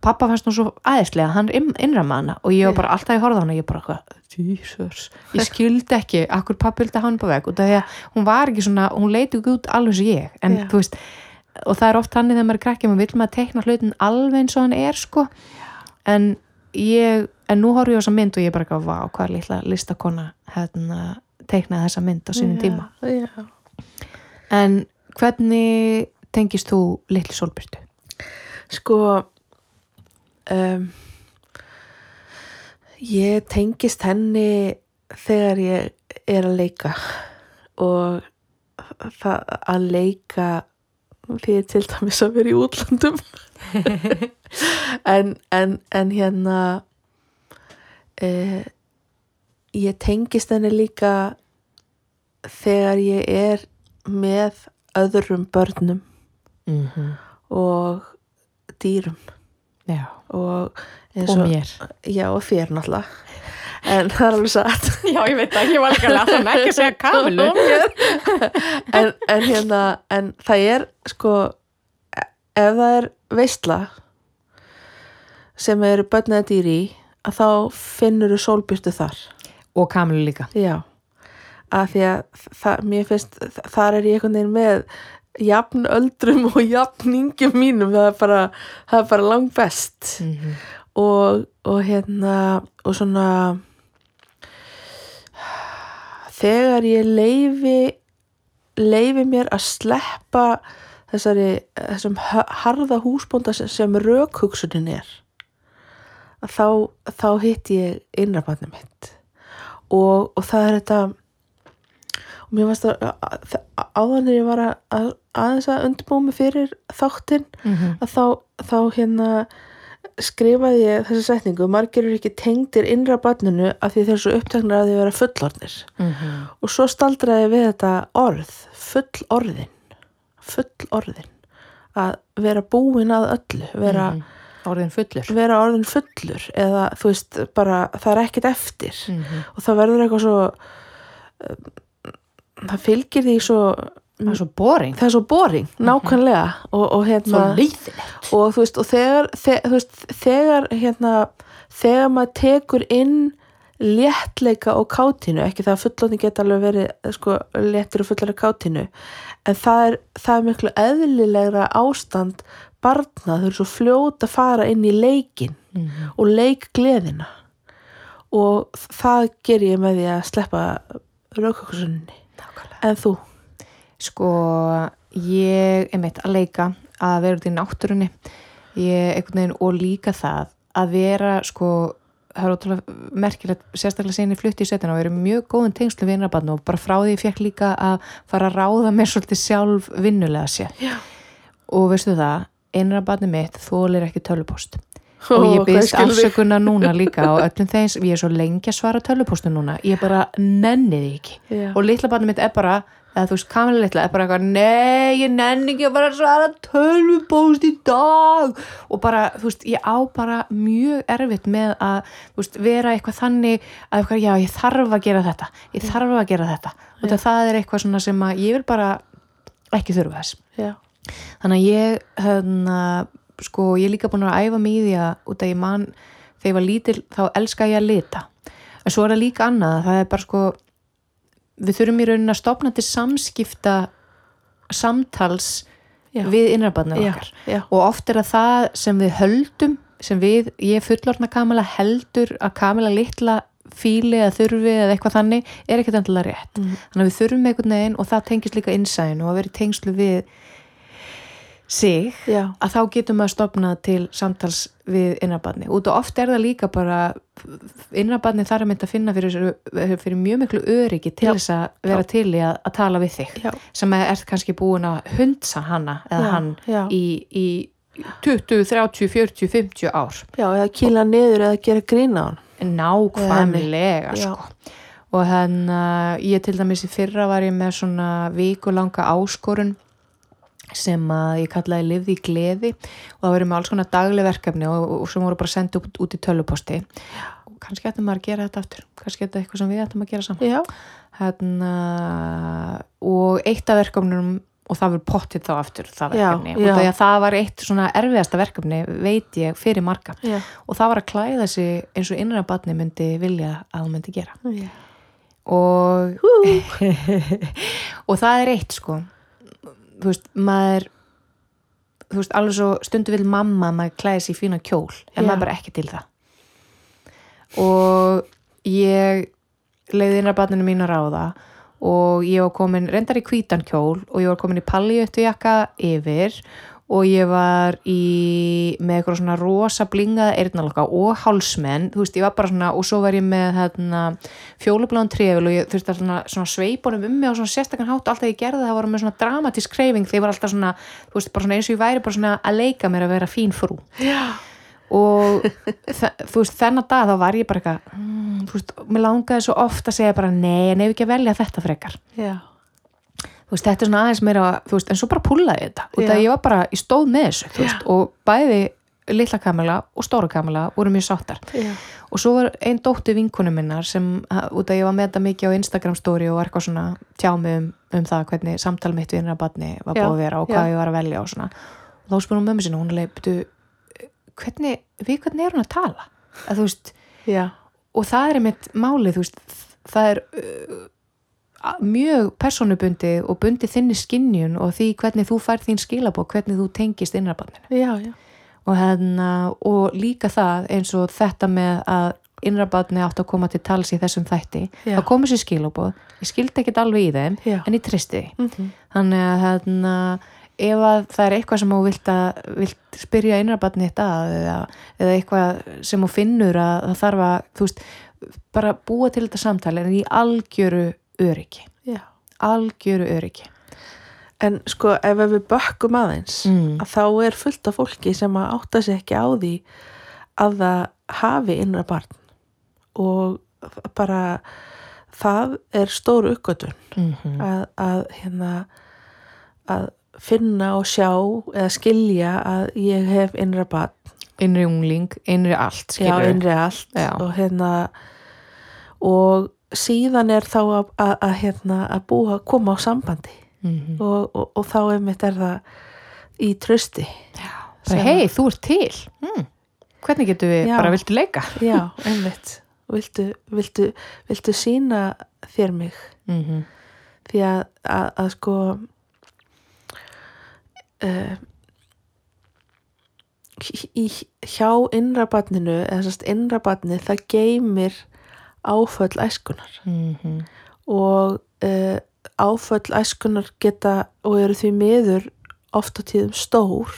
Pappa fannst nú svo aðeinslega hann innram hana og ég var bara alltaf í horða hana og ég bara Jesus. Ég skildi ekki, akkur pappa vildi hafa hann på veg og það að hún var ekki svona, hún leiti ekki út alveg sem ég, en Já. þú veist og það er oft þannig þegar maður er krakki maður vil maður tekna hlutin alveg eins og hann er sko. En ég en nú horf ég á þessa mynd og ég bara ekki vá, hvað litla listakona hérna, teknaði þessa mynd á sínum tíma. já. En hvernig tengist þú litlu sólbyrtu? Sko um, ég tengist henni þegar ég er að leika og að leika því ég til dæmis að vera í útlandum en, en, en hérna uh, ég tengist henni líka þegar ég er með öðrum börnum Mm -hmm. og dýrum Já, og eins og mér. já og þér náttúrulega en það er alveg satt Já, ég veit það, ég var líka að það ekki að segja kamilu. en, en hérna en það er sko ef það er veistla sem eru börnaði dýri í að þá finnur þú sólbyrtu þar Og kamilu líka. já að því að mér finnst þar er ég einhvern veginn með jafn öldrum og jafn yngjum mínum það er bara, það er bara langt best Mm -hmm. og, og hérna og svona þegar ég leifi leifi mér að sleppa þessari þessum ha- harða húsbónda sem, rökhugsunin er þá, þá hitt ég innrabarnið mitt og, og það er þetta og mér varst að, að, að áðanir ég var að, að aðeins að undirbúa mig fyrir þáttinn að þá, þá hérna skrifaði ég þessa setningu margir eru ekki tengdir innra barninu af því þeir svo uppteknar að því vera fullorðnir. Og svo staldraði við þetta orð full orðin full orðin að vera búin að öllu vera, Orðin fullur. vera orðin fullur eða þú veist bara það er ekkert eftir. Mm -hmm. og það verður eitthvað svo það fylgir því svo Það er svo boring. það er svo boring, nákvæmlega. Og, og hérna og veist, og þegar þe veist, þegar hérna þegar maður tekur inn léttleika og kátinu ekki það að fullotni geta alveg verið sko, léttir og fullar af kátinu en það er, það er miklu eðlilegra ástand barna. Þau eru svo fljót að fara inn í leikin Mhm. og leik gleðina og það ger ég með því að sleppa rauköksunni en þú? Sko, ég er meitt að leika að vera út í náttúrunni. Ég, veginn, og líka það að vera, sko það er ótrúlega merkilegt, sérstaklega sinni flutti í setina og eru mjög góðum tengslu við innrabarn og bara frá því ég fekk líka að fara að ráða mér svolítið sjálf vinnulega sér Já. og veistu það, innrabarni mitt þólir ekki tölupost og ég byrst afsökunar núna líka og öllum þeim, sem- ég er svo lengi að svara tölvupostu núna, ég bara nenni því ekki. Já. og litla barnið mitt er bara eða þú veist, Kamila litla er bara eitthvað nei, ég nenni ekki að bara svara tölvupost í dag. Og bara, þú veist, ég á bara mjög erfitt með að þú veist, vera eitthvað þannig að eitthvað, já, ég þarf að gera þetta. Ég þarf að gera þetta. Og það er eitthvað svona sem að ég vil bara ekki þurfa þess. Já. þannig að ég hérna, sko, ég er líka búin að æfa mig í því að út að ég man þegar ég var lítil þá elska ég að lita en svo er það líka annað, það er bara sko við þurfum í rauninni að stopna til samskipta samtals Já. við innrabarnir Já, okkar já. og oft er það það sem við höldum sem við, ég fullorna Kamila heldur að Kamila litla fíli eða þurfi eða eitthvað þannig er ekkert endilega rétt Mm. þannig að við þurfum einhvern veginn og það tengist líka innsæðin og að vera í tengslu við sig Já. að þá getum við að stopna til samtals við innrabarni út og oft er það líka bara innrabarni þar að mynda að finna fyrir, fyrir mjög miklu öryggi til Já. þess að vera til í að, að tala við þig Já. sem er kannski búin að hundsa hana eða Já, hann já. í, í 20, 30, 40, 50 ár Já, eða kýla niður eða gera grína á hann. nákvæmlega Já. sko. og þannig að ég til dæmis í fyrra var ég með svona vikulanga áskorun sem að ég kallaði lifði í gleði og það verið með alls konar dagleg verkefni og, og sem voru bara sendið út, út í töluposti og kannski ættum maður að gera þetta aftur kannski er þetta eitthvað sem við ættum að gera saman Já. hérna, og eitt af verkefnum og það verður pottið þá aftur það Já, verkefni já. og það var eitt svona erfiðasta verkefni veit ég fyrir marga Já. og það var að klæða sig eins og innra batni myndi vilja að hún myndi gera Já. og og það er eitt sko þú veist, maður þú veist, alveg svo stundu vil mamma að maður klæði sig í fína kjól en Já. maður bara ekki til það og ég leiði innra batninu mín að ráða og ég var komin reyndar í hvítan kjól og ég var komin í palliötu jakka yfir og ég var í með eitthvað svona rosa blingaða eyrnalokka og hálsmenn, þú veist, ég var bara svona og svo var ég með fjólubláðan trefil og ég þurfti að svona, svona sveipunum um mig og svona sérstakann hátt. Og alltaf ég gerði það var með svona dramatísk kreyfing þegar ég var alltaf svona, þú veist, bara svona eins og ég væri bara svona að leika mér að vera fín frú. Já. og þú veist, þennan dag þá var ég bara eitthvað mm, þú veist, mér langaði svo oft að segja bara nei, en ef ekki að velja þetta frekar. Já. Veist, þetta er svona aðeins meira veist, en svo bara púlaði þetta og Já. það ég var bara, ég stóð með þessu veist, og bæði litla kamila og stóra kamila voru mjög sáttar Já. og svo var einn dóttir vinkonu minnar sem, út að ég var með þetta mikið á Instagram story og var eitthvað svona tjá mig um, um það hvernig samtal mitt við innra badni var Já, búið að vera og já. hvað ég var að velja og svona og þá spurði hún mömmu sinni, hún "Bíddu, hvernig, við hvernig er hún að tala að Já. og það er einmitt málið, það er mjög personubundið og bundið þinni skinnjun og því hvernig þú fær þín skilabók, hvernig þú tengist innrabanninu Já. Já. og, hérna, og líka það eins og þetta með að innrabanni átt að koma til tals í þessum þætti þá komið sér skilabóð, ég skildi ekkit alveg í þeim Já. en ég tristi Mm -hmm. þannig að hérna, ef að það er eitthvað sem þú vilt, vilt spyrja innrabatni þetta eða, eða eitthvað sem þú finnur að það þarf að þú veist, bara búa til þetta samtali en í algjöru öryggi Já. algjöru öryggi En sko ef við bökkum aðeins Mm. að þá er fullt af fólki sem að átta sig ekki á því að það hafi innra barn og bara það er stóru uppgötun mm -hmm. að, að hérna að finna og sjá eða skilja að ég hef innra barn innri ungling, innri allt já, skilurðu. innri allt Já. og hérna og síðan er þá að, að, að hérna að búa koma á sambandi Mhm. og, og, og þá einmitt er það í trösti hei, þú ert til mm. hvernig getum við, Já. bara viltu leika já, einmitt viltu, viltu, viltu sína þér mig mm -hmm. því að, að, að sko uh, í, hjá innrabatninu eða sérst innrabatni það geymir áföll æskunar Mhm. og uh, áföll æskunar geta og eru því miður oft á tíðum stór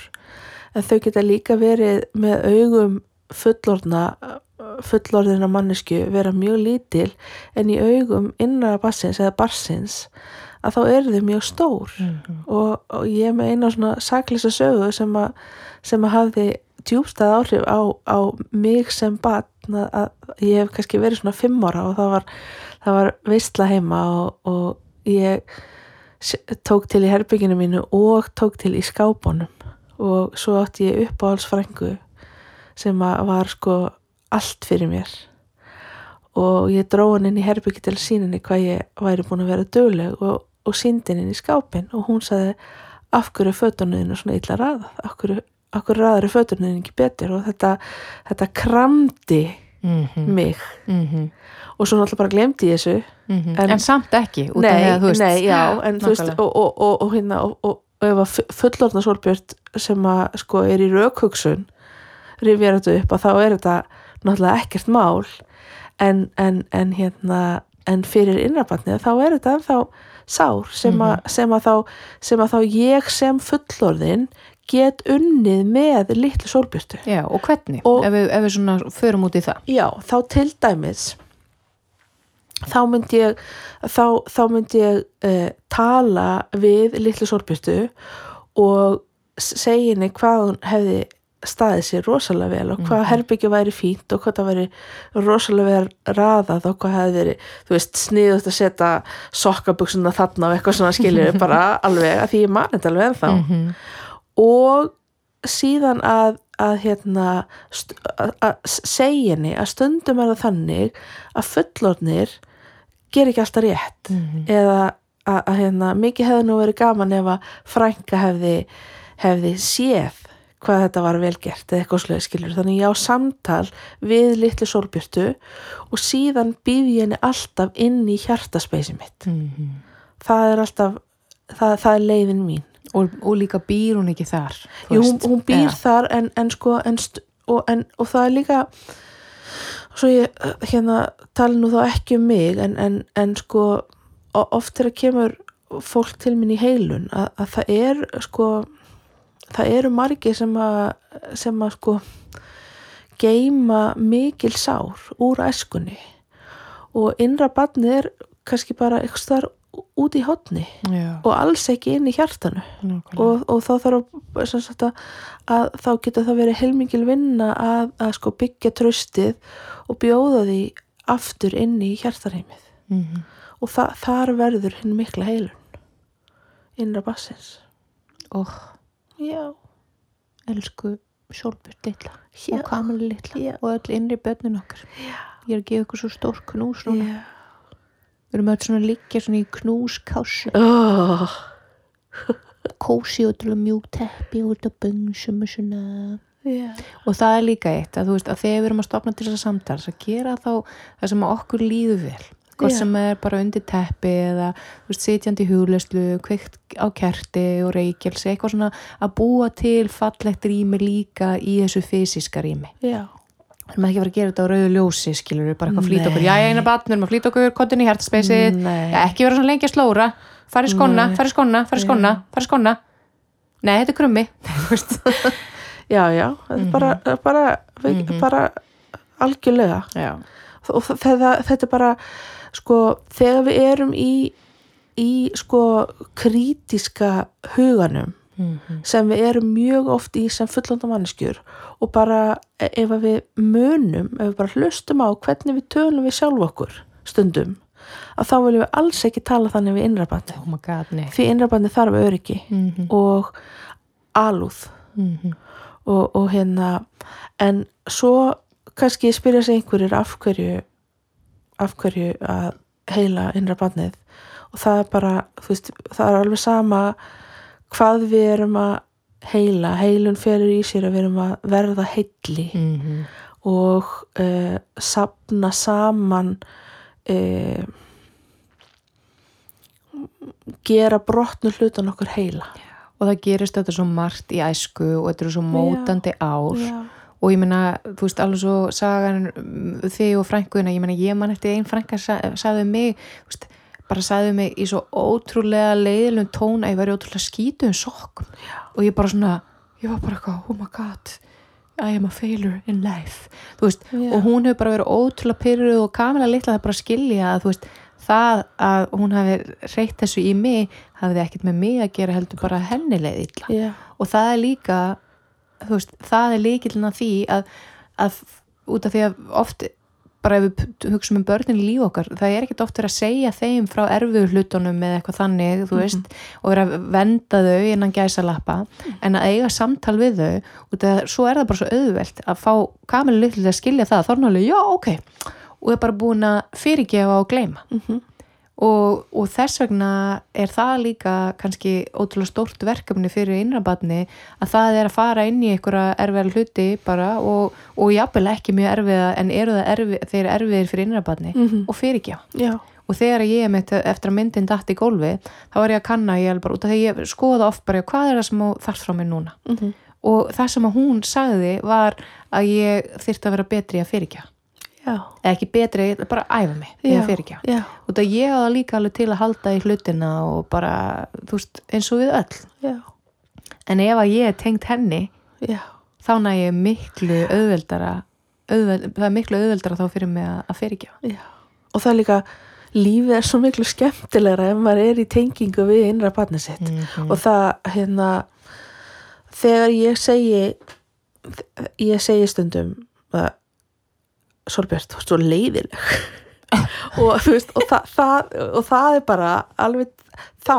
en þau geta líka verið með augum fullorðna fullorðina mannesku vera mjög lítil en í augum innra barsins eða barsins að þá eru þau mjög stór Mhm. og, og ég með eina svona saklisa sögu sem að, sem að hafði djúbstæð áhrif á, á mig sem batn að, ég hef kannski verið svona fimm ára og það var, það var veistla heima og, og ég tók til í herbygginu mínu og tók til í skápunum. Og svo átti ég uppáhaldsfrængu sem að var sko allt fyrir mér. Og ég dró hann inn í herbyggi til síninni hvað ég væri búin að vera dögleg og, og síndi hann inn í skápin og hún sagði af hverju fötunuðinu svona illa raðað? Af hverju, af hverju raðar er ekki betur og þetta, þetta kramdi Mhm, mig. Mhm, og svo náttúrulega bara glemdi ég þessu. Mhm. En- en, samt ekki nei, að veist nei, já, en veist og, og, og, og hérna og, ef að fullorðna sólbjört sem að sko er í raukhugsun rifjar þetta upp að þá er þetta náttúrulega ekkert mál. En, en, en hérna en fyrir innrabarnið þá er þetta ennþá sár sem, að, sem, að þá, sem að þá ég sem fullorðin get unnið með litlu sólbjörtu. Já, og hvernig, Og- ef, við, ef við svona förum út í það. Já, þá til dæmis þá myndi ég þá, þá myndi ég uh, tala við litlu sorpjustu og segja henni hvað hún hefði staðið sér rosalega vel og hvað herbyggja væri fínt og hvað það væri rosalega vel raðað og hvað hefði verið, þú veist, sniðut að setja sokkabuxuna þarna og eitthvað svona skiljur bara alveg að því ég man þetta alveg ennþá. Mhm. Og síðan að, að hérna að, að segja henni að stundum er það þannig að fullorðnir ger ekki alltaf rétt Mhm. eða að, að hérna mikið hefði nú verið gaman ef að frænka hefði, hefði séð hvað þetta var vel gert eða eitthvað sluðið skilur þannig ég á samtal við litlu sólbjörtu og síðan býð ég henni alltaf inn í hjartaspeysi mitt Mhm. það er alltaf það, það er leiðin mín og, og líka býr hún ekki þar Jú, hún, veist. hún býr Já. þar en, en sko en, og, en, og það er líka svo ég hérna tala nú þá ekki um mig en, en, en sko oft þegar kemur fólk til minn í heilun að, að það er sko það eru margir sem að sem að sko geima mikil sár úr æskunni og innra barnið er kannski bara eitthvað út í hotni Já, og alls ekki inn í hjartanu. Og, og þá þarf sagt, að, að þá getur það verið heilmikil vinna að, að sko byggja tröstið og bjóða því aftur inn í hjartarheimið Mhm. og þa þar verður hinn mikla heilun innra bassins og já, elsku Sólbjörn litla Já. og Kamali litla Já. og öll innri börnin okkar. Já, ég er að gefa ykkur svo stór knús núna. Við erum öll svona liggja svona í knúskássu Oh, kósi og til að mjúk teppi og þetta böngsum og svona já. og það er líka eitt að þú veist að þegar við erum að stopna til þess að samtals að gera þá það sem okkur líður vel hvort Já. sem er bara undir teppi eða veist, sitjandi í hugleyslu kveikt á kerti og reykjelsi eitthvað svona að búa til fallegt rými líka í þessu fysiska rými já. Við erum ekki að fara að gera þetta á rauðu ljósi skilur við bara eitthvað að flýta okkur, já eina batn við erum að flýta okkur, kontin í hertspeysið Nei. ekki vera svona lengi að slóra. Fara í skonna, í skonna, fara í skonna, fara í skonna nei, þetta er krummi. Já, já, þetta er bara, bara, bara algjörlega. Já, og þetta, þetta er bara sko, þegar við erum í í sko krítiska huganum Mhm. sem við erum mjög oft í sem fullanda manneskjur og bara e- ef við munum, ef við bara hlustum á hvernig við tölum við sjálf okkur stundum, að þá viljum við alls ekki tala þannig við innrabandi oh god, því innrabandi þarf öryggi Mhm. og alúð Mhm. og, og hérna en svo kannski spyrja sig einhverjir af hverju af hverju að heila innra barnið og það er bara, þú veist, það er alveg sama hvað við erum að heila, heilun felur í sér að við erum að verða heilli Mhm. og uh, sapna saman uh, gera brotnu hlutan okkur heila og það gerist þetta svo margt í æsku og þetta eru svo mótandi ár Já. og ég meina, þú veist, alveg svo sagan um, þig og frænguðina, ég meina ég man eftir einn frænka sa, sagði um mig þú veist, bara sagði mig í svo ótrúlega leiðilum tón að ég væri ótrúlega skítu um sokkum og ég bara svona, ég var bara eitthvað, oh my god I am a failure in life þú veist, Já. og hún hefur bara verið ótrúlega pyrruð og kamila litla það bara skilja að þú veist, það að hún hafi reytt þessu í mig hafði ekkert með mig að gera heldur bara henni leið illa Já. og það er líka þú veist, það er líkilin að því að, að út af því að oft bara ef við hugsaum um börnin í líf okkar það er ekkert oft verið að segja þeim frá erfiðu hlutunum eða eitthvað þannig, þú veist og vera að venda þau innan gæsa lappa en að eiga samtal við þau út af að svo er það bara svo auðvelt að fá kamilu litlu til að skilja það þá er náttúrulega, já, ok. Og er bara búin að fyrirgefa og gleyma. Mhm. Og, og þess vegna er það líka kannski ótrúlega stórt verkefni fyrir innrabatni að það er að fara inn í einhverja erfiðar hluti bara og, og jafnvel ekki mjög erfiða en eru það erfið, þeir eru erfiðir fyrir innrabatni Mhm. og fyrirgefa Já, og þegar ég er mitt eftir að myndin datt í gólfi þá var ég að kanna ég alveg bara út af því ég skoða oft bara hvað er það sem þú þarft frá mér núna Mhm. og það sem hún sagði var að ég þyrfti að vera betri að fyrirgefa já, eða ekki betri, bara æfa mig í já, að fyrirgefa já, og það ég hafa líka alveg til að halda í hlutina og bara, þú veist, eins og við öll. Já, en ef að ég er tengt henni já, þá næ ég miklu auðveldara auðveld, það er miklu auðveldara þá fyrir mig að, að fyrirgefa já. Og það er líka, lífið er svo miklu skemmtilegra ef maður er í tengingu við innra barnið sitt. Mhm. Og það, hérna, þegar ég segi, ég segi stundum að Solbjörn, þú ert svo leiðileg og veist og það, það, og það er bara alveg þá,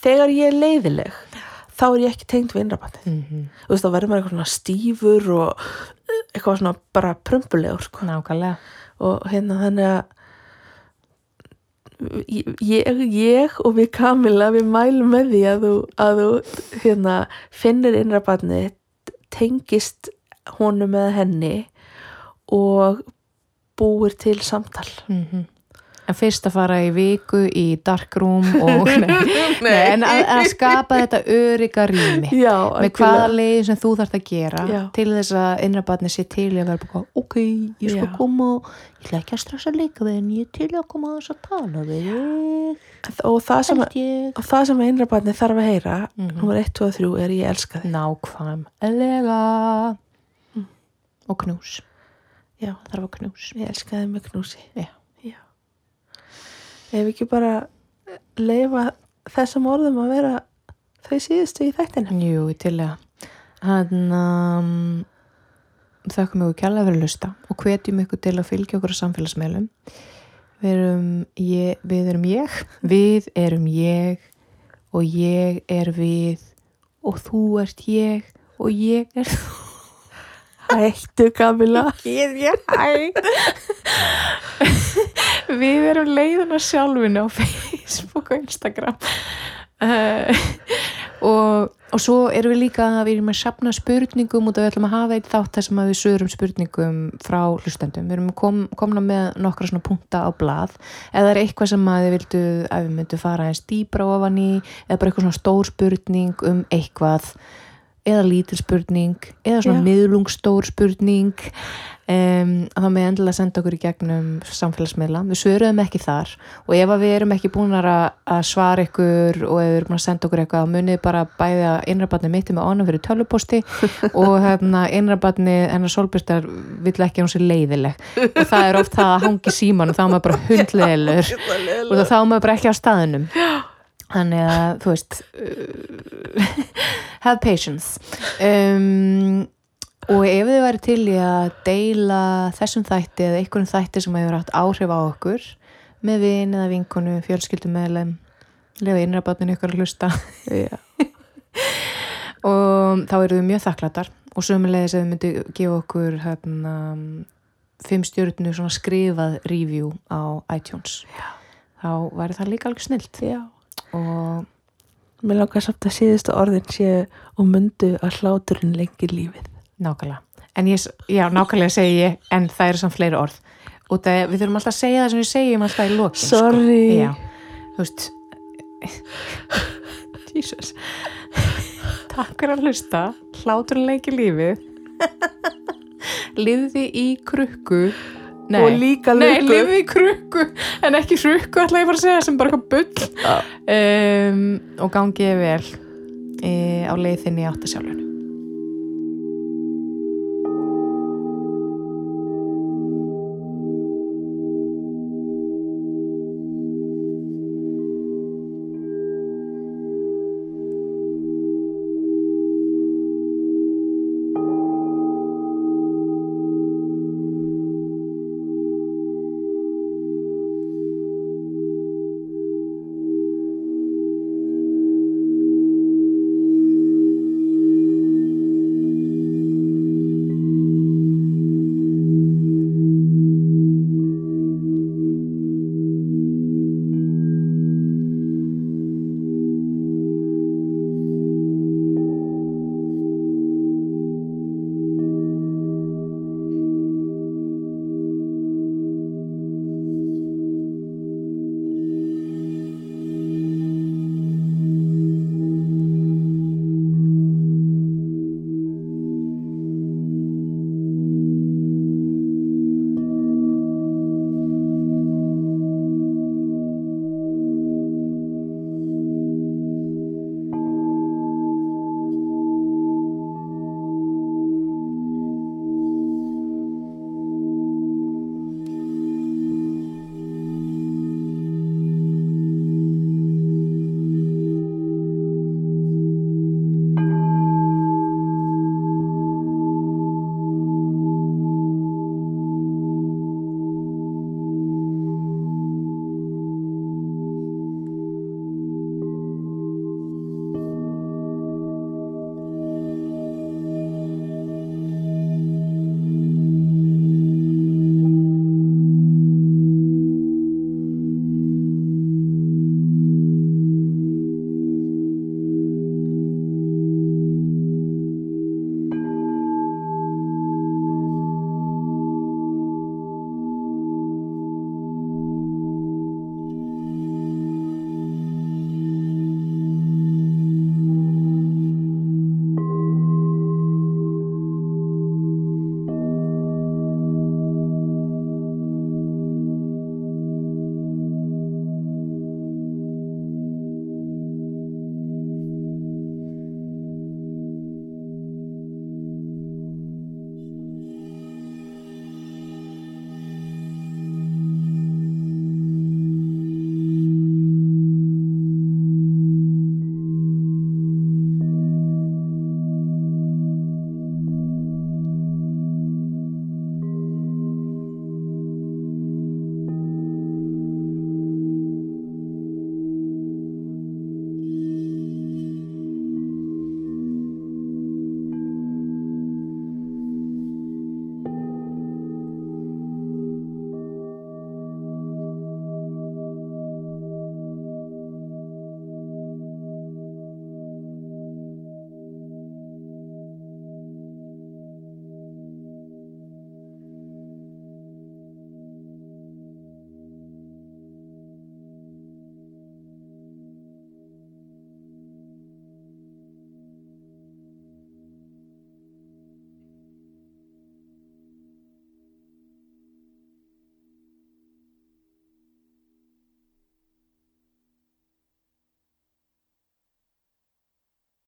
þegar ég er leiðileg þá er ég ekki tengd við innrabandi Mhm. þú veist þá verður maður eitthvað svona stífur og eitthvað svona bara prumpulegur sko. nákvæmlega og hérna þannig að ég, ég og við Kamila við mælum með því að þú, að þú hérna, finnir innrabandi tengist honum eða henni og búir til samtal. Mm en fyrst að fara í viku í dark room og nei, nei, en að, að skapa þetta örygga rými Já, með hvaða leiði sem þú þarft að gera Já. til þess að innrabatni sé til í að vera bara, ok, ég skal Já. koma ég ætla ekki að stressa leika við en ég til að koma að þess að tala við þig, og það sem, sem innrabandi þarf að heyra Mhm. nummer 1, 2 og 3 er ég elska þig. Nákvæmlega. Mm. og knús Já, það að knús. Ég elska þig með knúsi. Já. Já. Ef ekki bara leifa þessum orðum að vera þau síðustu í þættinu Jú, til að hann um, þakka mig kjærlega fyrir að lusta og hvetjum ykkur til að fylgja okkur á samfélagsmeilum við erum ég, við erum ég við erum ég og ég er við og þú ert ég og ég er þú Hættu Kamila ég er ég hæ við erum leiðuna sjálfinu á Facebook og Instagram. Uh, og, og svo erum við líka við erum að sapna spurningum og við ætlum að hafa eitt þátt þar sem að við sögurum spurningum frá hlustendum, við erum kom, komna með nokkra svona punkta á blað. Eða er eitthvað sem að þið vildu að við myndum fara eins dýbra ofan í eða bara eitthvað svona stór spurning um eitthvað eða lítil spurning eða svona miðlungstór spurning um, þá með endilega senda okkur í gegnum samfélagsmiðla, við svöruðum ekki þar. Og ef við erum ekki búin að, að svara ykkur og ef við erum búin að senda okkur eitthvað munið bara bæði að innrabatni mitt er með ánum fyrir töluposti og hérna innrabatni hennar solbjörnstar vill ekki hún sé leiðileg. Og það er oft það að hangi síman og þá er maður bara hundleilur og þá er maður bara ekki á staðinum þannig að þú veist uh, have patience um, og ef þið væri til í að deila þessum þætti eða einhvern þætti sem hefur haft áhrif á okkur með vin eða vinkonu, fjölskyldum meðlem lefa innrabatninu ykkur að hlusta Já. og þá eru þau mjög þakklatar og sömulegis ef þau myndu gefa okkur hérna, fimm stjórnu svona skrifað review á iTunes Já. þá væri það líka alveg snilt Já. Og Mér langar samt að síðustu orðin séu og mundu að hláturinn lengir lífið. nákvæmlega. En ég, já, nákvæmlega segi ég en það eru samt fleiri orð. Og það, við þurfum alltaf að segja það sem við segjum alltaf í lokin Sorry. sko. já, þú veist Jesus. Takk fyrir að hlusta. Hláturinn leiki lífið. Lifði í krukku Nei, Og líka Nei, lukku. lifði í krukku en ekki hrukku ætla ég bara að segja sem bara eitthvað bull. Um, og gangi ég vel e, á leiðinni í áttasjálfunu